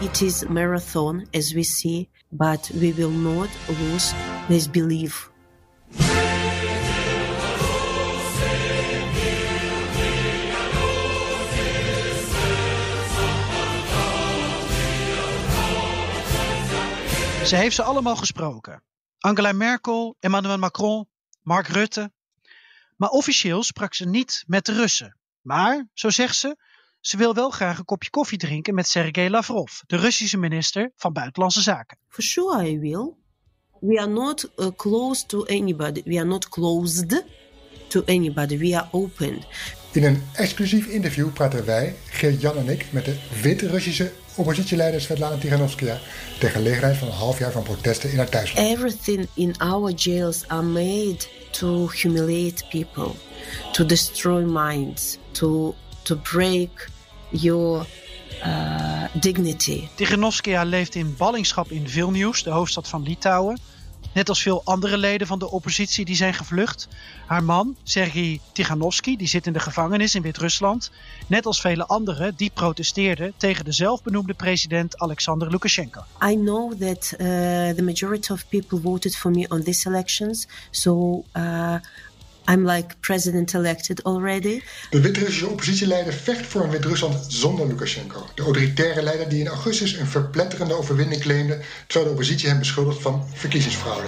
It is marathon as we see, but we will not lose this belief. Ze heeft ze allemaal gesproken. Angela Merkel, Emmanuel Macron, Mark Rutte. Maar officieel sprak ze niet met de Russen. Maar, zo zegt ze, ze wil wel graag een kopje koffie drinken met Sergei Lavrov, de Russische minister van Buitenlandse Zaken. For sure, I will. We are not uh, close to anybody. We are not closed to anybody. We are open. In een exclusief interview praten wij, Geert-Jan en ik, met de Wit-Russische oppositieleider Svetlana Tikhanovskaya ter gelegenheid van een half jaar van protesten in haar thuisland. Everything in our jails are made to humiliate people, to destroy minds, to to break your uh, dignity. Tikhanovskaya leeft in ballingschap in Vilnius, de hoofdstad van Litouwen. Net als veel andere leden van de oppositie die zijn gevlucht. Haar man, Sergei Tikhanovsky, die zit in de gevangenis in Wit-Rusland. Net als vele anderen die protesteerden tegen de zelfbenoemde president Alexander Lukashenko. I know that uh, the majority of people voted for me on these elections, so uh, I'm like president elected already. De Wit-Russische oppositieleider vecht voor een Wit-Rusland zonder Lukashenko. De autoritaire leider die in augustus een verpletterende overwinning claimde, terwijl de oppositie hem beschuldigt van verkiezingsfraude.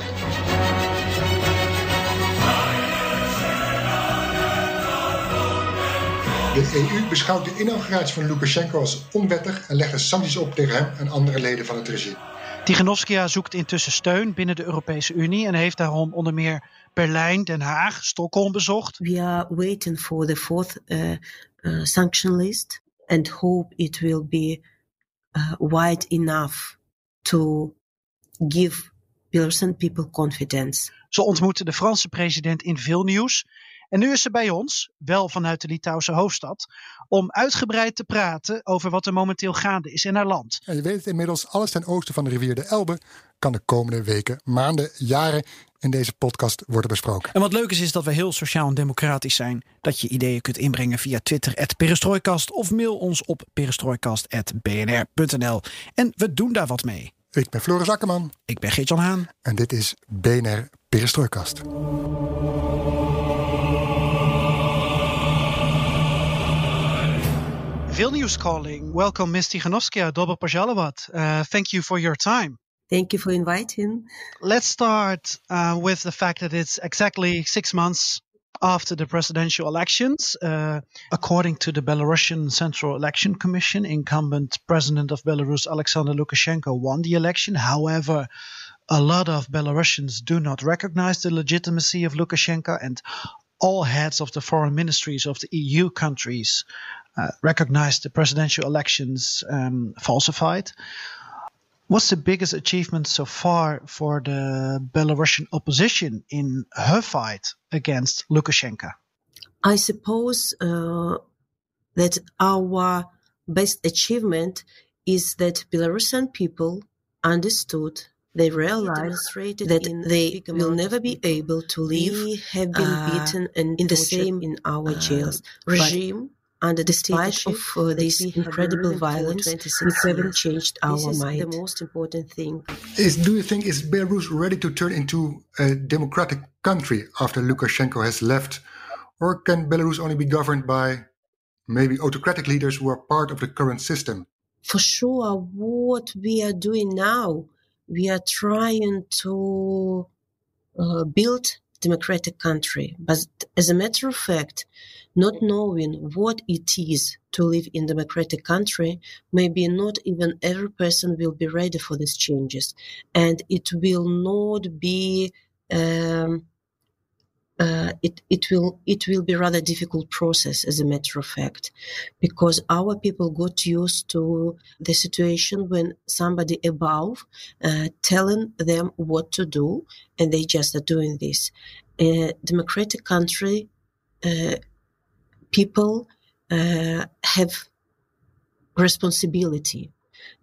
De EU beschouwt de inauguratie van Lukashenko als onwettig en legt sancties op tegen hem en andere leden van het regime. Tikhanovskaya zoekt intussen steun binnen de Europese Unie en heeft daarom onder meer Berlijn, Den Haag, Stockholm bezocht. We are waiting for the fourth uh, uh, sanction list and hope it will be uh, wide enough to give Belarusian people confidence. Ze ontmoette de Franse president in Vilnius. En nu is ze bij ons, wel vanuit de Litouwse hoofdstad, om uitgebreid te praten over wat er momenteel gaande is in haar land. En je weet het inmiddels, alles ten oosten van de rivier de Elbe kan de komende weken, maanden, jaren in deze podcast worden besproken. En wat leuk is, is dat we heel sociaal en democratisch zijn. Dat je ideeën kunt inbrengen via Twitter, Perestrooikast of mail ons op perestrooikast.bnr.nl. En we doen daar wat mee. Ik ben Floris Akkerman. Ik ben Geert-Jan Haan. En dit is BNR Perestrooikast. Vilnius calling. Welcome, Ms. Tikhanovskaya. Dobro. Uh, thank you for your time. Thank you for inviting. Let's start uh, with the fact that it's exactly six months after the presidential elections. Uh, according to the Belarusian Central Election Commission, incumbent president of Belarus, Alexander Lukashenko, won the election. However, a lot of Belarusians do not recognize the legitimacy of Lukashenko, and all heads of the foreign ministries of the EU countries uh, recognize the presidential elections um, falsified. What's the biggest achievement so far for the Belarusian opposition in her fight against Lukashenko? I suppose uh, that our best achievement is that Belarusian people understood they realized that they will never be able to live. We have been uh, beaten and in the same in our jails. Uh, regime under the spite of uh, this incredible violence, we haven't changed our this is mind. the most important thing. Is, do you think is Belarus ready to turn into a democratic country after Lukashenko has left, or can Belarus only be governed by maybe autocratic leaders who are part of the current system? For sure, what we are doing now, we are trying to uh, build democratic country. But as a matter of fact, not knowing what it is to live in democratic country, maybe not even every person will be ready for these changes. And it will not be um, uh, it it will it will be rather difficult process as a matter of fact because our people got used to the situation when somebody above uh, telling them what to do and they just are doing this a democratic country uh, people uh, have responsibility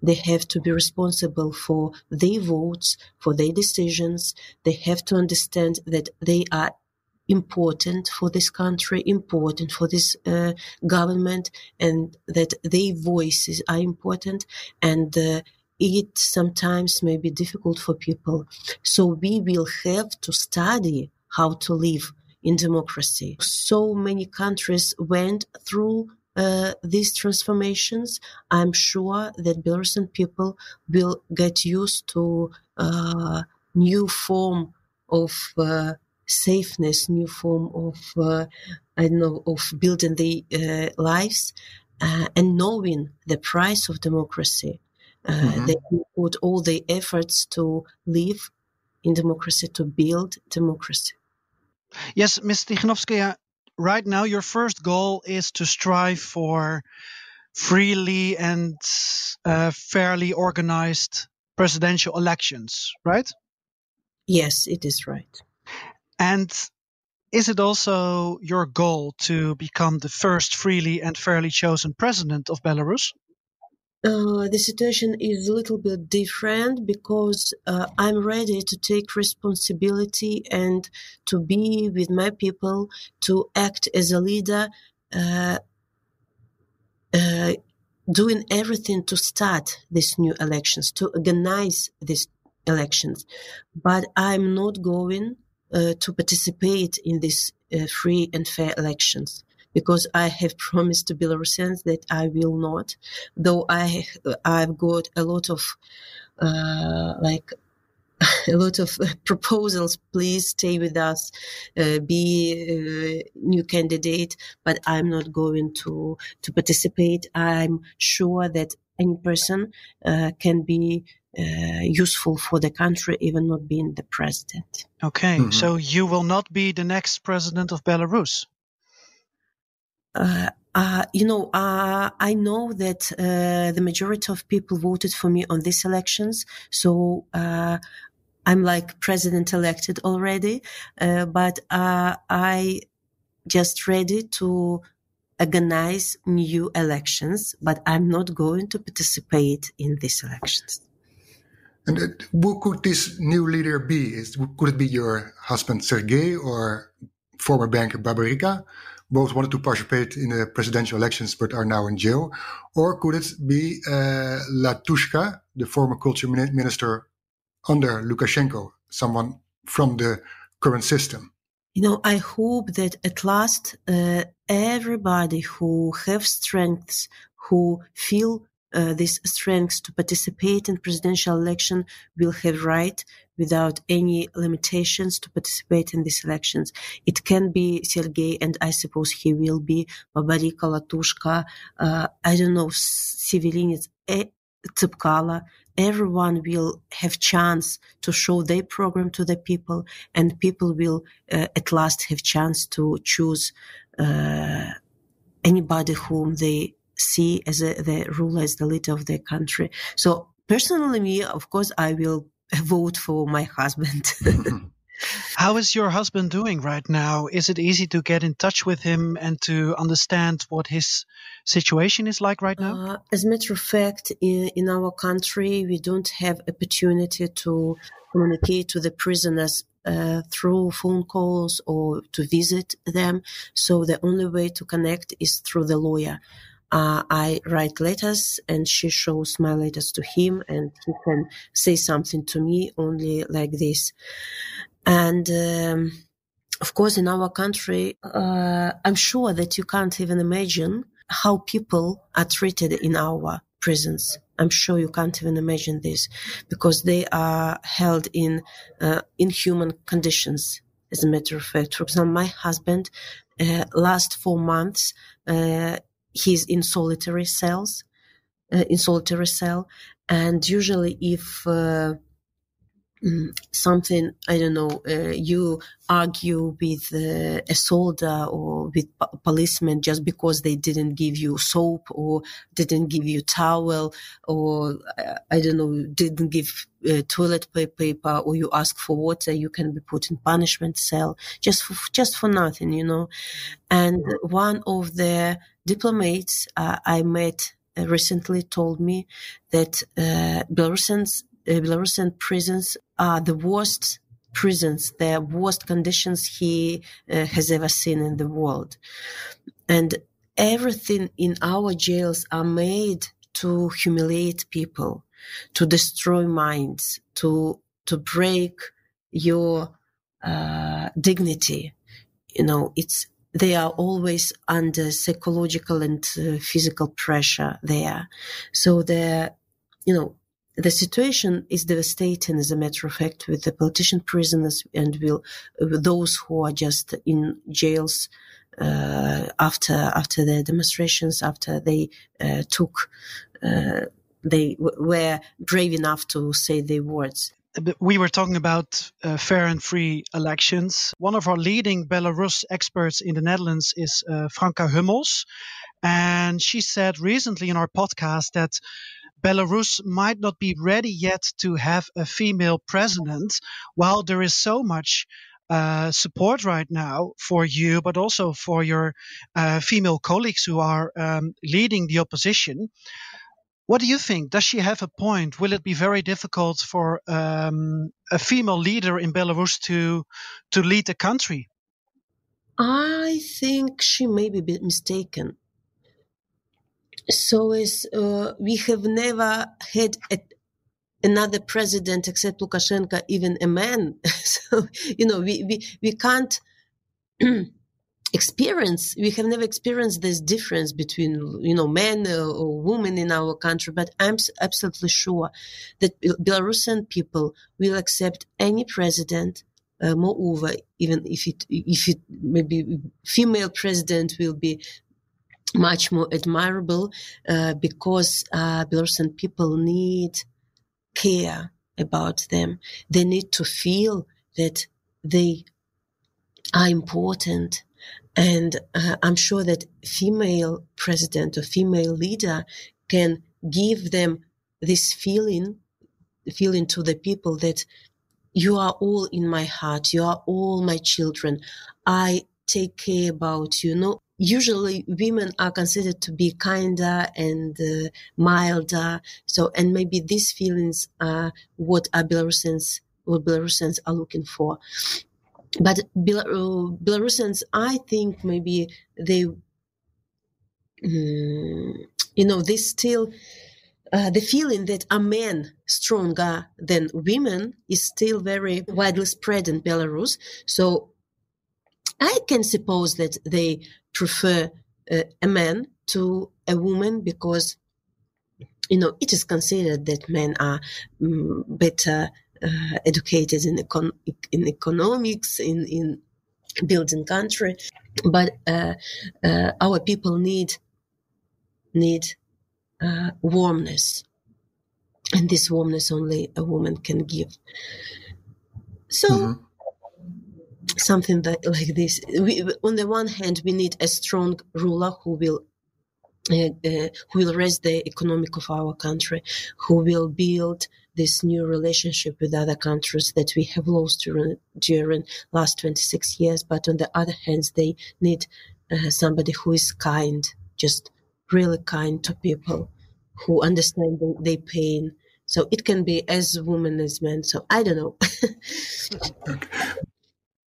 they have to be responsible for their votes, for their decisions. They have to understand that they are important for this country, important for this uh, government, and that their voices are important. And uh, it sometimes may be difficult for people. So we will have to study how to live in democracy. So many countries went through uh, these transformations. I'm sure that Belarusian people will get used to uh, new form of uh, safeness, new form of, uh, I don't know, of building their uh, lives uh, and knowing the price of democracy. Uh, mm-hmm. They put all the efforts to live in democracy, to build democracy. Yes, Ms. Tikhanovskaya, right now your first goal is to strive for freely and uh, fairly organized presidential elections, right? Yes, it is right. And is it also your goal to become the first freely and fairly chosen president of Belarus? Uh, the situation is a little bit different because uh, I'm ready to take responsibility and to be with my people, to act as a leader, uh, uh doing everything to start these new elections, to organize these elections. But I'm not going uh, to participate in these uh, free and fair elections because I have promised to Belarusians that I will not, though I I've got a lot of uh, like a lot of proposals. Please stay with us, uh, be a new candidate, but I'm not going to to participate. I'm sure that any person uh, can be uh, useful for the country, even not being the president. Okay, mm-hmm. so you will not be the next president of Belarus. Uh, uh, you know, uh, I know that uh, the majority of people voted for me on these elections, so uh, I'm like president elected already. Uh, but I just ready to organize new elections, but I'm not going to participate in these elections. And uh, who could this new leader be? Is, could it be your husband Sergei or former banker Babarika? Both wanted to participate in the presidential elections but are now in jail. Or could it be uh, Latushka, the former culture minister under Lukashenko, someone from the current system? You know, I hope that at last uh, everybody who have strengths, who feel uh, this strength to participate in presidential election will have right without any limitations to participate in these elections. It can be Sergei, and I suppose he will be Babarika, Latushka, uh, I don't know, Sevelinets, Tsipkala. Everyone will have chance to show their program to the people, and people will uh, at last have chance to choose uh, anybody whom they see as a, the ruler, as the leader of their country. So personally, me, of course, I will vote for my husband. How is your husband doing right now? Is it easy to get in touch with him and to understand what his situation is like right now? Uh, as a matter of fact, in, in our country, we don't have opportunity to communicate to the prisoners uh, through phone calls or to visit them. So the only way to connect is through the lawyer uh, I write letters and she shows my letters to him and he can say something to me only like this. And, um, of course, in our country, uh, I'm sure that you can't even imagine how people are treated in our prisons. I'm sure you can't even imagine this because they are held in uh, inhuman conditions. As a matter of fact, for example, my husband, uh, last four months, uh, he's in solitary cells, uh, in solitary cell. And usually if, uh, something I don't know. Uh, you argue with uh, a soldier or with p- policemen just because they didn't give you soap or didn't give you towel or uh, I don't know didn't give uh, toilet paper or you ask for water, you can be put in punishment cell just for, just for nothing, you know. And one of the diplomats uh, I met uh, recently told me that uh, Belarusians, uh, Belarusian prisons are the worst prisons, the worst conditions he uh, has ever seen in the world. And everything in our jails are made to humiliate people, to destroy minds, to, to break your uh, dignity. You know, it's, they are always under psychological and uh, physical pressure there. So the, you know, the situation is devastating, as a matter of fact, with the politician prisoners and will, with those who are just in jails uh, after after the demonstrations, after they uh, took, uh, they w- were brave enough to say their words. We were talking about uh, fair and free elections. One of our leading Belarus experts in the Netherlands is uh, Franka Hummels. And she said recently in our podcast that Belarus might not be ready yet to have a female president, while there is so much uh, support right now for you, but also for your uh, female colleagues who are um, leading the opposition. What do you think? Does she have a point? Will it be very difficult for um, a female leader in Belarus to to lead the country? I think she may be mistaken so as uh, we have never had a, another president except Lukashenko, even a man. so you know, we we we can't. experience we have never experienced this difference between you know men or women in our country but i'm absolutely sure that belarusian people will accept any president uh, moreover even if it if it maybe female president will be much more admirable uh, because uh, Belarusian people need care about them. They need to feel that they are important. And uh, I'm sure that female president or female leader can give them this feeling, feeling to the people that you are all in my heart. You are all my children. I take care about you. know usually women are considered to be kinder and uh, milder. So, and maybe these feelings are what are Belarusians, what Belarusians are looking for. But Bel- Belarusians, I think maybe they, um, you know, they still, uh, the feeling that a man stronger than women is still very widely spread in Belarus. So I can suppose that they prefer uh, a man to a woman because, you know, it is considered that men are um, better uh, educated in, econ- in economics, in, in building country. But uh, uh our people need need uh, warmness, and this warmness only a woman can give. So. Mm-hmm something that, like this. We, on the one hand, we need a strong ruler who will uh, uh, who will raise the economic of our country, who will build this new relationship with other countries that we have lost during during last 26 years. But on the other hand, they need uh, somebody who is kind, just really kind to people, who understand their pain. So it can be as women as men. So I don't know.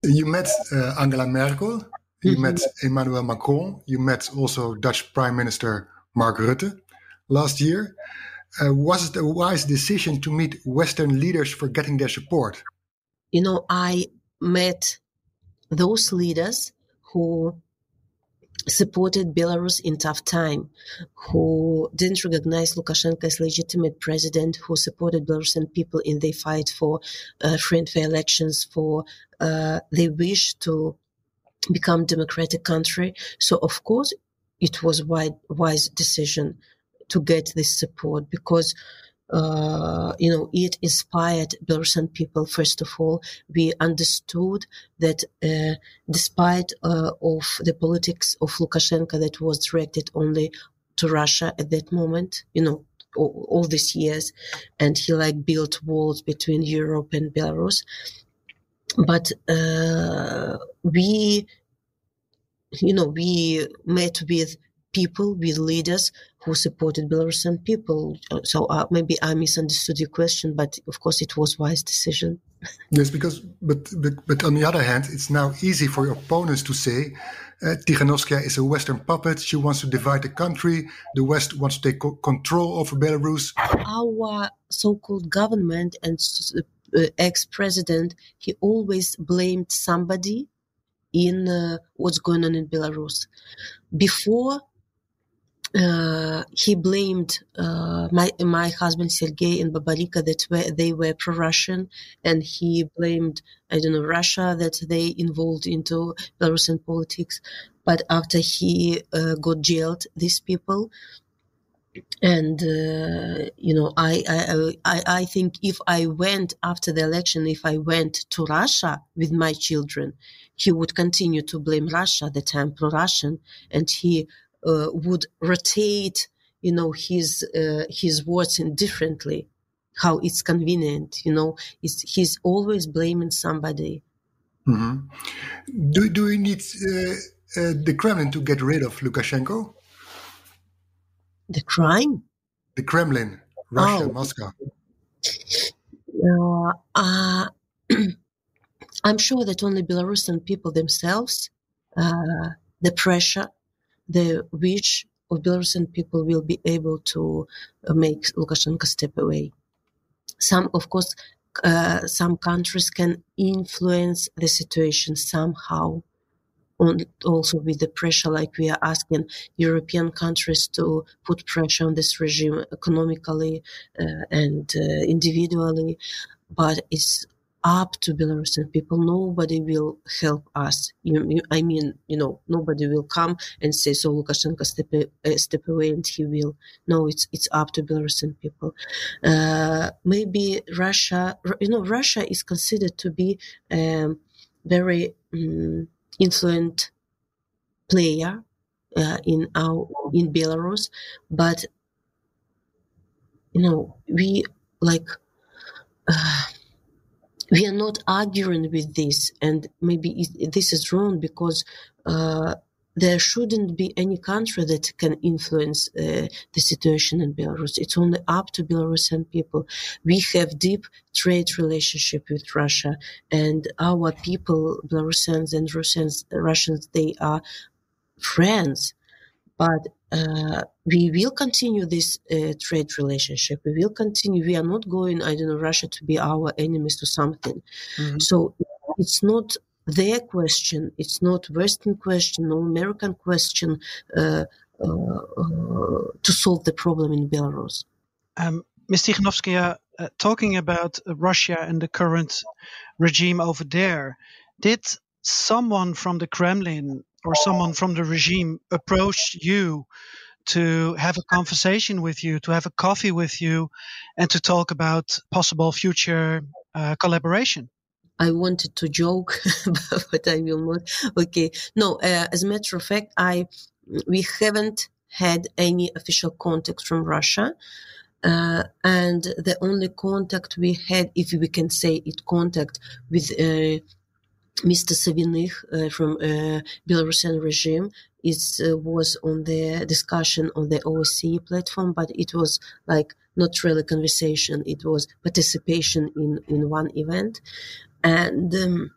You met uh, Angela Merkel, you mm-hmm. met Emmanuel Macron, you met also Dutch Prime Minister Mark Rutte last year. Uh, was it a wise decision to meet Western leaders for getting their support? You know, I met those leaders who supported Belarus in tough time, who didn't recognize Lukashenko as legitimate president, who supported Belarusian people in their fight for uh, free and fair elections, for uh, their wish to become democratic country. So of course, it was wise decision to get this support because uh, you know, it inspired Belarusian people. First of all, we understood that uh, despite uh, of the politics of Lukashenko that was directed only to Russia at that moment, you know, all, all these years, and he like built walls between Europe and Belarus. But uh, we, you know, we met with people, with leaders who supported Belarusian people. So uh, maybe I misunderstood your question, but of course it was wise decision. Yes, because but, but but on the other hand, it's now easy for your opponents to say uh, Tikhanovskaya is a Western puppet. She wants to divide the country. The West wants to take co- control over Belarus. Our so-called government and uh, ex-president, he always blamed somebody in uh, what's going on in Belarus. Before uh, he blamed uh, my my husband Sergei and Babarika that were, they were pro-Russian, and he blamed I don't know Russia that they involved into Belarusian politics. But after he uh, got jailed, these people, and uh, you know, I, I I I think if I went after the election, if I went to Russia with my children, he would continue to blame Russia that I'm pro-Russian, and he would rotate, you know, his uh, his words indifferently, how it's convenient. You know, it's, he's always blaming somebody. Mm-hmm. Do do we need uh, uh, the Kremlin to get rid of Lukashenko? The crime? The Kremlin, Russia, oh. Moscow. Uh, uh, I'm sure that only Belarusian people themselves, uh, the pressure the wish of Belarusian people will be able to uh, make Lukashenko step away. Some, of course, uh, some countries can influence the situation somehow. On, also with the pressure, like we are asking European countries to put pressure on this regime economically uh, and uh, individually, but it's up to Belarusian people. Nobody will help us. You, you, I mean, you know, nobody will come and say, "So Lukashenko step uh, step away," and he will. No, it's it's up to Belarusian people. Uh, maybe Russia, you know, Russia is considered to be a very um, influent player uh, in our in Belarus, but you know, we like. Uh, we are not arguing with this, and maybe this is wrong because uh, there shouldn't be any country that can influence uh, the situation in Belarus. It's only up to Belarusian people. We have deep trade relationship with Russia, and our people, Belarusians and Russians, Russians, they are friends. But uh, we will continue this uh, trade relationship. We will continue. We are not going, I don't know, Russia to be our enemies to something. Mm-hmm. So it's not their question. It's not Western question, no American question uh, uh, uh to solve the problem in Belarus. Um, Ms. Tikhanovskaya, uh, talking about Russia and the current regime over there, did someone from the Kremlin or someone from the regime approached you to have a conversation with you, to have a coffee with you, and to talk about possible future uh, collaboration? I wanted to joke, but I will not. Okay, no. Uh, as a matter of fact, I we haven't had any official contact from Russia. Uh, and the only contact we had, if we can say it, contact with uh, Mr. Savinych uh, from uh, Belarusian regime is uh, was on the discussion on the OSCE platform, but it was like not really conversation. It was participation in in one event, and. Um,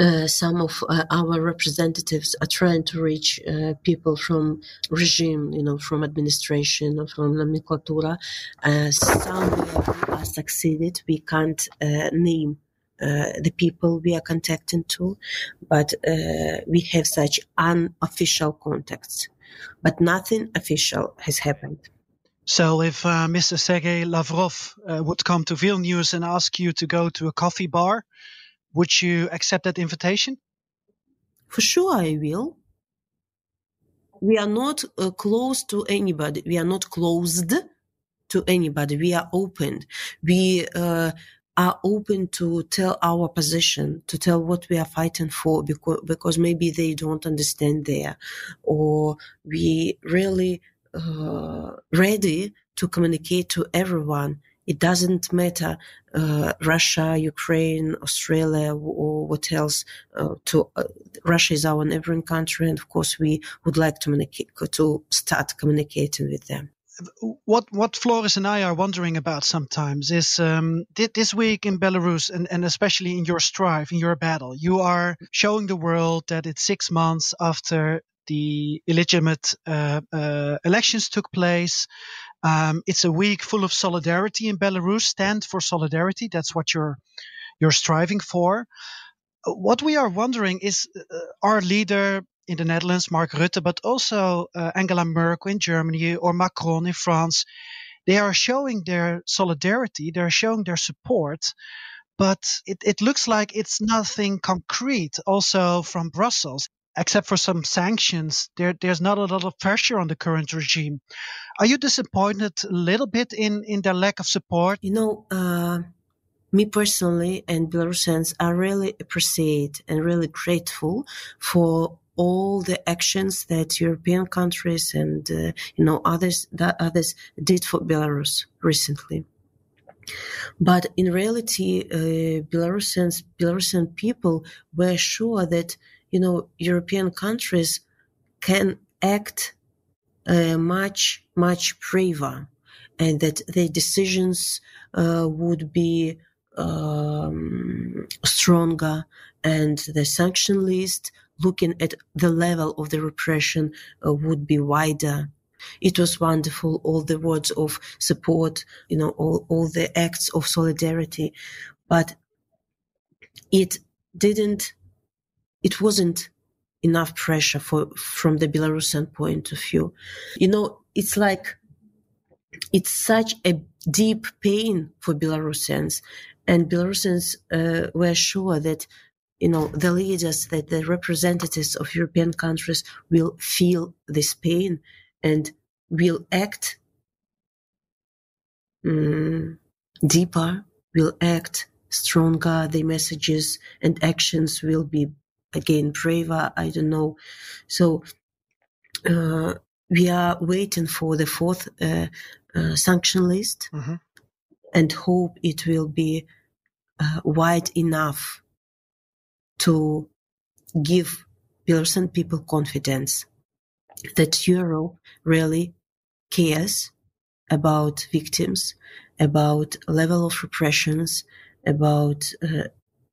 uh, some of uh, our representatives are trying to reach uh, people from regime, you know, from administration or from nomenclatura. some have succeeded. We can't name uh, the people we are contacting to, but uh, we have such unofficial contacts. But nothing official has happened. So, if uh, Mr. Sergei Lavrov uh, would come to Vilnius and ask you to go to a coffee bar, would you accept that invitation? For sure, I will. We are not uh, close to anybody. We are not closed to anybody. We are open. We uh, are open to tell our position, to tell what we are fighting for, because, because maybe they don't understand there, or we really uh, ready to communicate to everyone. It doesn't matter uh, Russia, Ukraine, Australia, or what else. Uh, to uh, Russia is our neighboring country, and of course, we would like to communicate to start communicating with them what what Floris and I are wondering about sometimes is um, this week in Belarus and, and especially in your strive in your battle, you are showing the world that it's six months after the illegitimate uh, uh, elections took place. Um, it's a week full of solidarity in Belarus. Stand for solidarity. That's what you're you're striving for. What we are wondering is uh, our leader in the Netherlands, Mark Rutte, but also uh, Angela Merkel in Germany or Macron in France. They are showing their solidarity. They're showing their support but it, it looks like it's nothing concrete also from Brussels except for some sanctions, there, there's not a lot of pressure on the current regime. Are you disappointed a little bit in, in their lack of support? You know, uh, me personally and Belarusians are really appreciate and really grateful for all the actions that European countries and uh, you know others that others did for Belarus recently. But in reality, uh, Belarusians, Belarusian people were sure that you know, European countries can act uh, much, much braver and that their decisions uh, would be um, stronger and the sanction list looking at the level of the repression uh, would be wider. It was wonderful all the words of support you know all, all the acts of solidarity. But it didn't it wasn't enough pressure for from the Belarusian point of view. You know, it's like it's such a deep pain for Belarusians, and Belarusians uh, were sure that you know the leaders, that the representatives of European countries will feel this pain and will act um, deeper, will act stronger. The messages and actions will be again braver i don't know so uh, we are waiting for the fourth uh, uh, sanction list mm-hmm. and hope it will be uh, wide enough to give Belarusian people confidence that Europe really cares about victims, about level of repressions, about uh,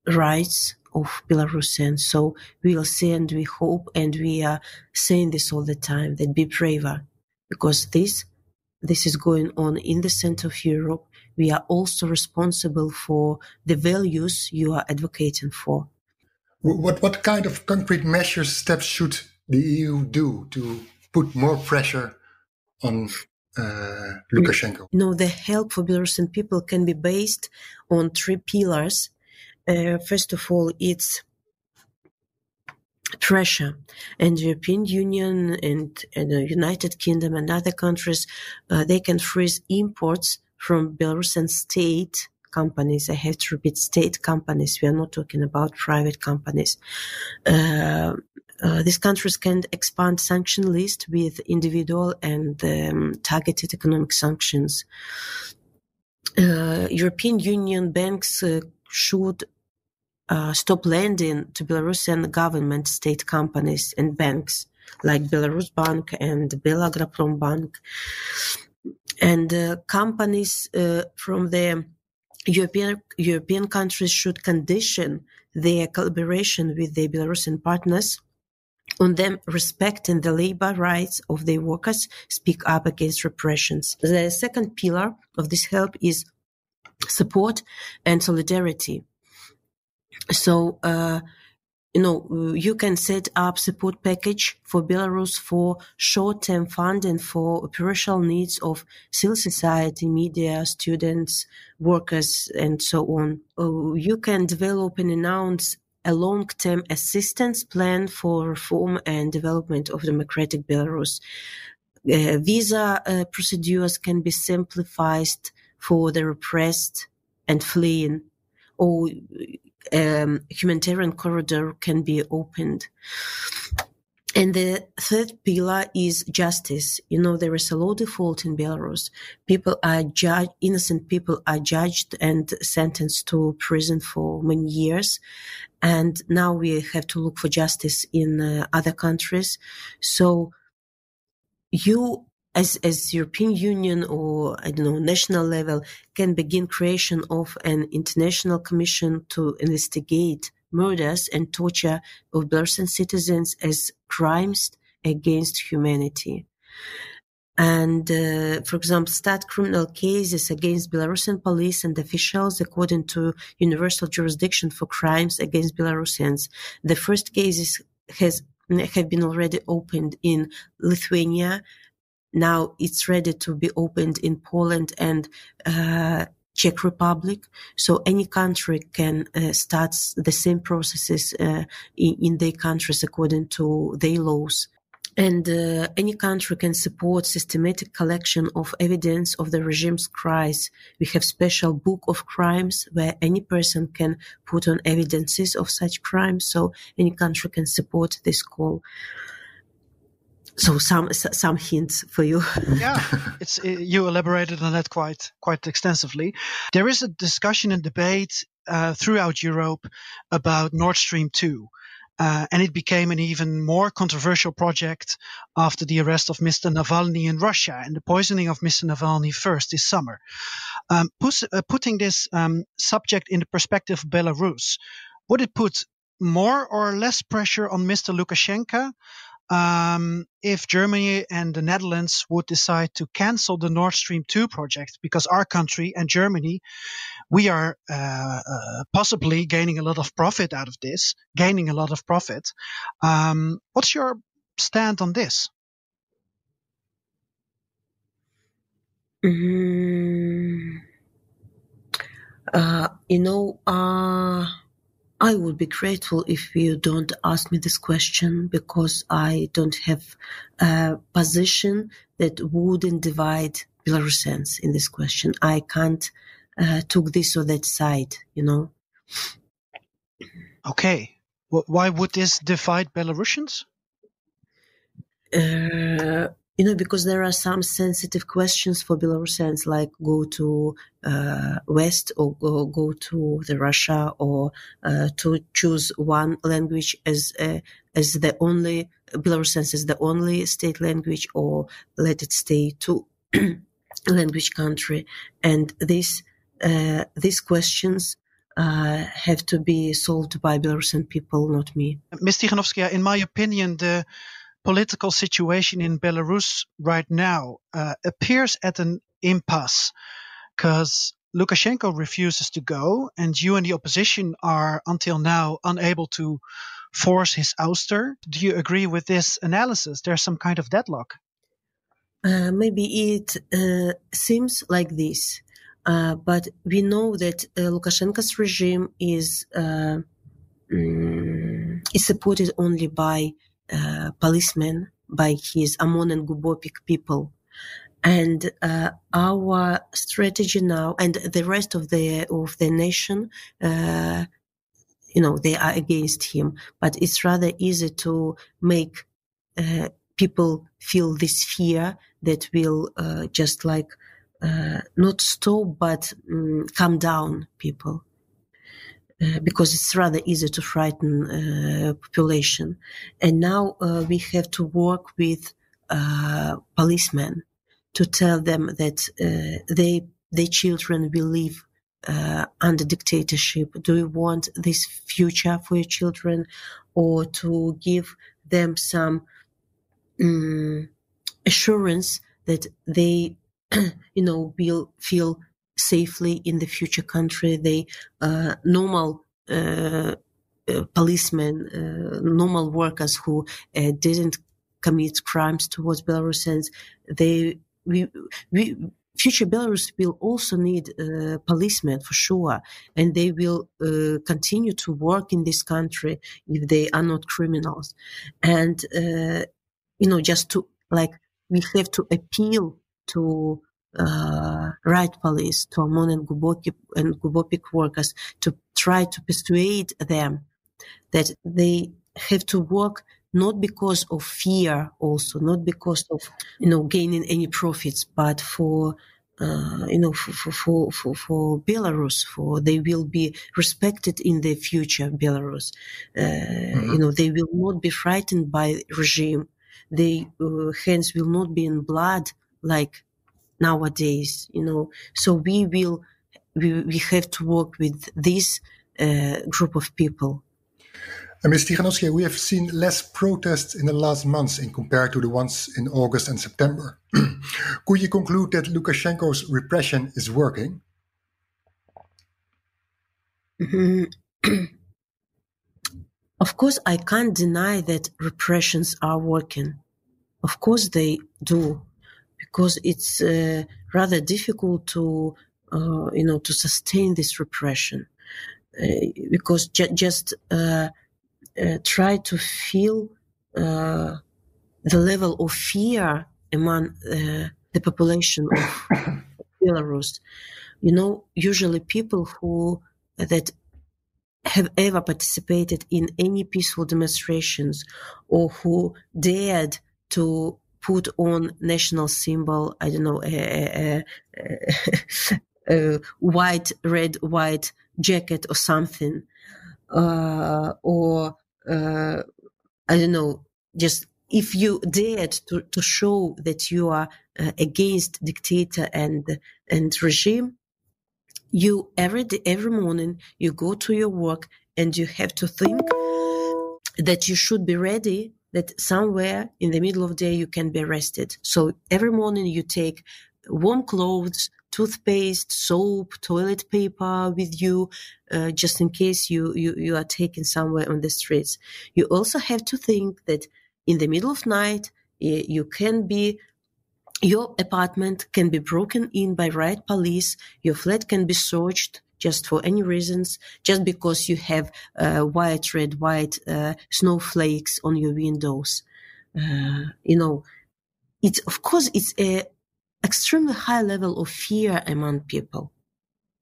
rights of Belarusians. So we will see and we hope and we are saying this all the time that be braver because this this is going on in the center of Europe. We are also responsible for the values you are advocating for. What what kind of concrete measures steps should the EU do to put more pressure on uh, Lukashenko? No, the help for Belarusian people can be based on three pillars uh, first of all, it's pressure and the European Union and, and the United Kingdom and other countries, uh, they can freeze imports from Belarusian state companies. I have to repeat state companies. We are not talking about private companies. Uh, uh, these countries can expand sanction list with individual and um, targeted economic sanctions. Uh, European Union banks uh, should uh, stop lending to Belarusian government state companies and banks like Belarus Bank and Belagroprom Bank. And uh, companies uh, from the European European countries should condition their collaboration with their Belarusian partners on them respecting the labor rights of their workers, speak up against repressions. The second pillar of this help is support and solidarity. So, uh, you know, you can set up support package for Belarus for short-term funding for operational needs of civil society, media, students, workers, and so on. Uh, you can develop and announce a long-term assistance plan for reform and development of democratic Belarus. uh, visa uh, procedures can be simplified for the repressed and fleeing, or um, humanitarian corridor can be opened. And the third pillar is justice. You know, there is a law default in Belarus. People are judged, innocent people are judged and sentenced to prison for many years. And now we have to look for justice in uh, other countries. So you as as European Union or I don't know national level can begin creation of an international commission to investigate murders and torture of Belarusian citizens as crimes against humanity. And, uh, for example, start criminal cases against Belarusian police and officials according to universal jurisdiction for crimes against Belarusians. The first cases has have been already opened in Lithuania. Now it's ready to be opened in Poland and uh, Czech Republic. So any country can uh, start the same processes uh, in, in, their countries according to their laws. And uh, any country can support systematic collection of evidence of the regime's crimes. We have special book of crimes where any person can put on evidences of such crimes. So any country can support this call so some some hints for you. yeah, it's you elaborated on that quite quite extensively. There is a discussion and debate uh, throughout Europe about Nord Stream two. Uh, and it became an even more controversial project after the arrest of Mr. Navalny in Russia and the poisoning of Mr. Navalny first this summer. Um, pus- uh, putting this um, subject in the perspective of Belarus, would it put more or less pressure on Mr. Lukashenko um, if Germany and the Netherlands would decide to cancel the Nord Stream 2 project, because our country and Germany, we are uh, uh, possibly gaining a lot of profit out of this, gaining a lot of profit. Um, what's your stand on this? Mm, uh, you know, uh, I would be grateful if you don't ask me this question because I don't have a position that wouldn't divide Belarusians in this question. I can't uh, took this or that side, you know. Okay. why would this divide Belarusians? Uh, you know, because there are some sensitive questions for Belarusians, like go to uh, West or go, go to the Russia or uh, to choose one language as a, as the only Belarusians as the only state language or let it stay to language country. And these uh, these questions uh, have to be solved by Belarusian people, not me. Ms. Tikhanovskaya, in my opinion, the political situation in Belarus right now uh, appears at an impasse because Lukashenko refuses to go, and you and the opposition are until now unable to force his ouster. Do you agree with this analysis? There's some kind of deadlock. Uh, maybe it uh, seems like this, uh, but we know that uh, Lukashenko's regime is uh, mm, is supported only by uh, policemen by his OMON and Gubopik people. And uh, our strategy now, and the rest of the of the nation, uh, you know, they are against him. But it's rather easy to make uh, people feel this fear that will uh, just like not stop, but um, calm down people. Uh, because it's rather easy to frighten uh, population. And now uh, we have to work with uh, policemen to tell them that uh, they their children will live under dictatorship. Do you want this future for your children, or to give them some um, assurance that they, you know, will feel safely in the future country. They uh, normal uh, uh, policemen, uh, normal workers who uh, didn't commit crimes towards Belarusians. They we we. Future Belarus will also need uh, policemen for sure, and they will continue to work in this country if they are not criminals. And you know, just to like we have to appeal to uh, right police, to OMON and Gubokip and Gubopik workers to try to persuade them that they have to work not because of fear also, not because of, you know, gaining any profits, but for uh, you know, for, for, for, for, Belarus, for they will be respected in the future, Belarus. Uh, mm-hmm. You know, they will not be frightened by regime. Their uh, hands will not be in blood like nowadays, you know. So we will, we, we have to work with this uh, group of people. And Ms. Tichanowsky, we have seen less protests in the last months in compared to the ones in August and September. Could you conclude that Lukashenko's repression is working? of course, I can't deny that repressions are working. Of course, they do, because it's uh, rather difficult to, uh, you know, to sustain this repression. Uh, because ju- just uh, uh, try to feel uh, the level of fear among uh, the population of Belarus. You know, usually people who that have ever participated in any peaceful demonstrations or who dared to put on national symbol, I don't know, a, a, a, white, red, white jacket or something, uh, or uh, I don't know, just if you dared to, to show that you are uh, against dictator and and regime, you every day, every morning you go to your work and you have to think that you should be ready that somewhere in the middle of the day you can be arrested. So every morning you take warm clothes, toothpaste, soap, toilet paper with you, uh, just in case you, you, you are taken somewhere on the streets. You also have to think that in the middle of night, you can be your apartment can be broken in by riot police. Your flat can be searched just for any reasons, just because you have uh, white, red, white uh, snowflakes on your windows. Uh, you know, it's of course it's a extremely high level of fear among people.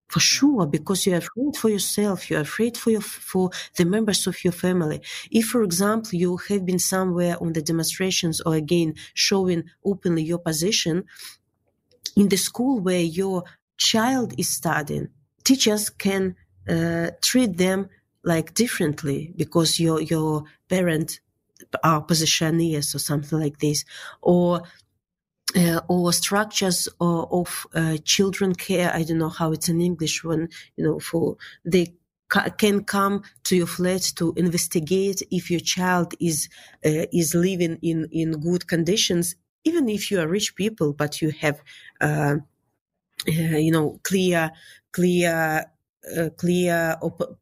For sure, because you're afraid for yourself, you're afraid for your, for the members of your family. If, for example, you have been somewhere on the demonstrations or again showing openly your position in the school where your child is studying, teachers can uh, treat them like differently because your your parent are positioners or something like this, or uh, or structures of, of uh, children care. I don't know how it's in English when, you know, for they ca- can come to your flat to investigate if your child is, uh, is living in, in good conditions, even if you are rich people, but you have, uh, you know, clear, clear, uh, clear, op-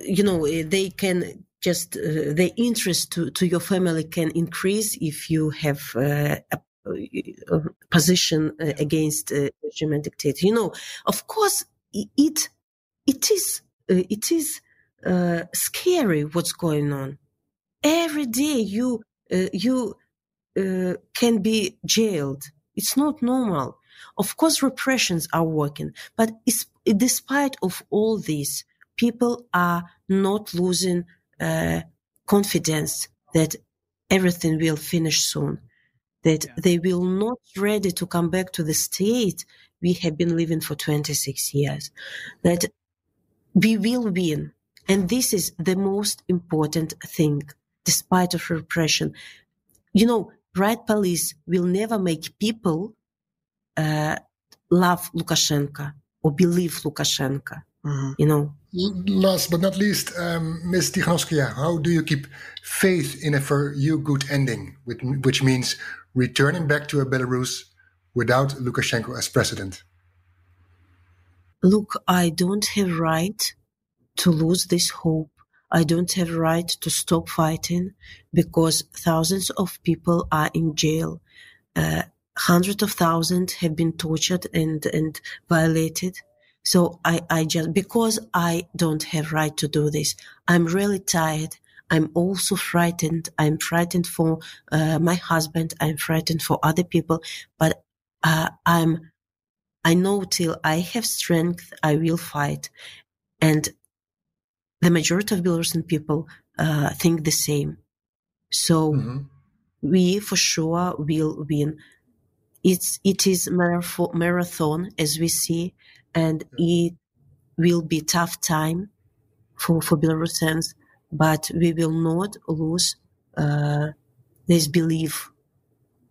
you know, they can just uh, the interest to, to your family can increase if you have uh, a uh, position uh, against uh, German dictator. You know, of course, it it is it is scary what's going on. Every day you you can be jailed. It's not normal. Of course, repressions are working, but despite of all this, people are not losing uh, confidence that everything will finish soon that yeah. they will not ready to come back to the state we have been living for 26 years that we will win and this is the most important thing despite of repression you know right police will never make people uh, love lukashenko or believe lukashenko mm-hmm. you know last but not least um, ms Tikhanovskaya, how do you keep faith in a for you good ending which means returning back to a Belarus without Lukashenko as president? Look, I don't have right to lose this hope. I don't have right to stop fighting because thousands of people are in jail. Uh, hundreds of thousands have been tortured and, and violated. So I, I just, because I don't have right to do this, I'm really tired. I'm also frightened. I'm frightened for uh, my husband. I'm frightened for other people, but uh, I'm, I know till I have strength, I will fight. And the majority of Belarusian people uh, think the same. So mm-hmm. we for sure will win. It's it is marathon as we see, and it will be tough time for for Belarusians, but we will not lose uh, this belief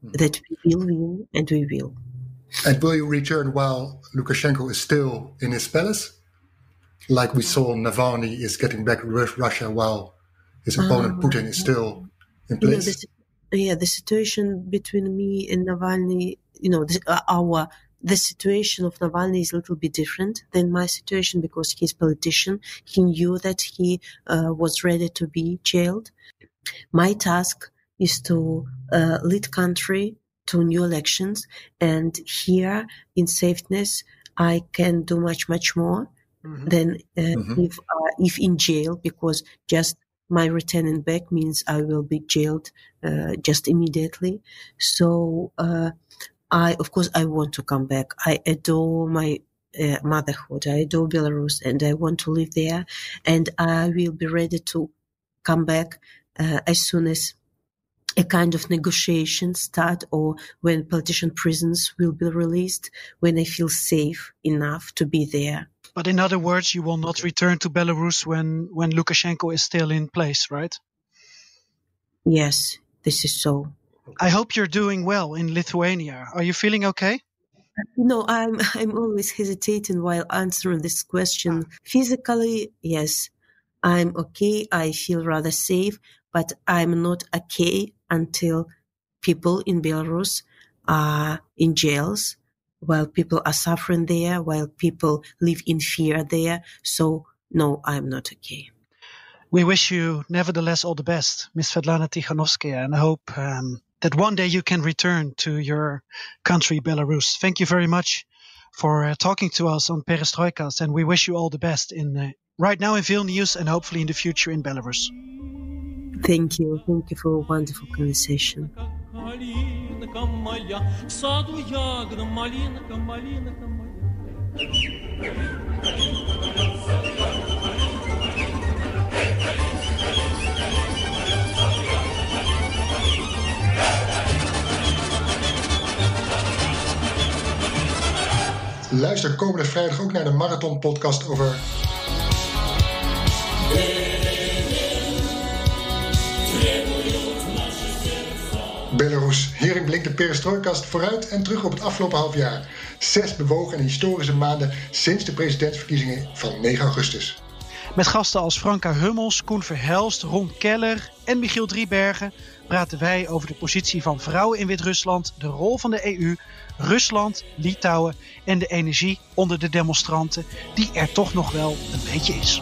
mm-hmm. that we will win and we will. And will you return while Lukashenko is still in his palace? Like we saw Navalny is getting back to Russia while his opponent uh, Putin is still in place. You know, yeah, the situation between me and Navalny, you know, the, uh, our the situation of Navalny is a little bit different than my situation because he's a politician. He knew that he uh, was ready to be jailed. My task is to uh, lead country to new elections, and here in safeness, I can do much much more mm-hmm. than uh, mm-hmm. if uh, if in jail because just my returning back means I will be jailed uh, just immediately. So uh, I, of course, I want to come back. I adore my uh, motherhood. I adore Belarus, and I want to live there. And I will be ready to come back uh, as soon as a kind of negotiation start or when politician prisons will be released when I feel safe enough to be there. But in other words, you will not return to Belarus when, when Lukashenko is still in place, right? Yes, this is so. I hope you're doing well in Lithuania. Are you feeling okay? You know, I'm I'm always hesitating while answering this question. Ah. Physically, yes, I'm okay. I feel rather safe, but I'm not okay until people in Belarus are in jails while people are suffering there, while people live in fear there. So, no, I'm not okay. We wish you, nevertheless, all the best, Ms. Svetlana Tikhanovskaya, and I hope um, that one day you can return to your country, Belarus. Thank you very much for uh, talking to us on Perestrojkast, and we wish you all the best in uh, right now in Vilnius and hopefully in the future in Belarus. Thank you. Thank you for a wonderful conversation. малинка моя, в саду ягода, малинка, малинка моя. Luister komende vrijdag ook naar de Marathon podcast over Belarus. Hierin blinkt de perestrojkast vooruit en terug op het afgelopen half jaar. Zes bewogen en historische maanden sinds de presidentsverkiezingen van 9 augustus. Met gasten als Franka Hummels, Koen Verhelst, Ron Keller en Michiel Driebergen praten wij over de positie van vrouwen in Wit-Rusland, de rol van de EU, Rusland, Litouwen en de energie onder de demonstranten, die er toch nog wel een beetje is.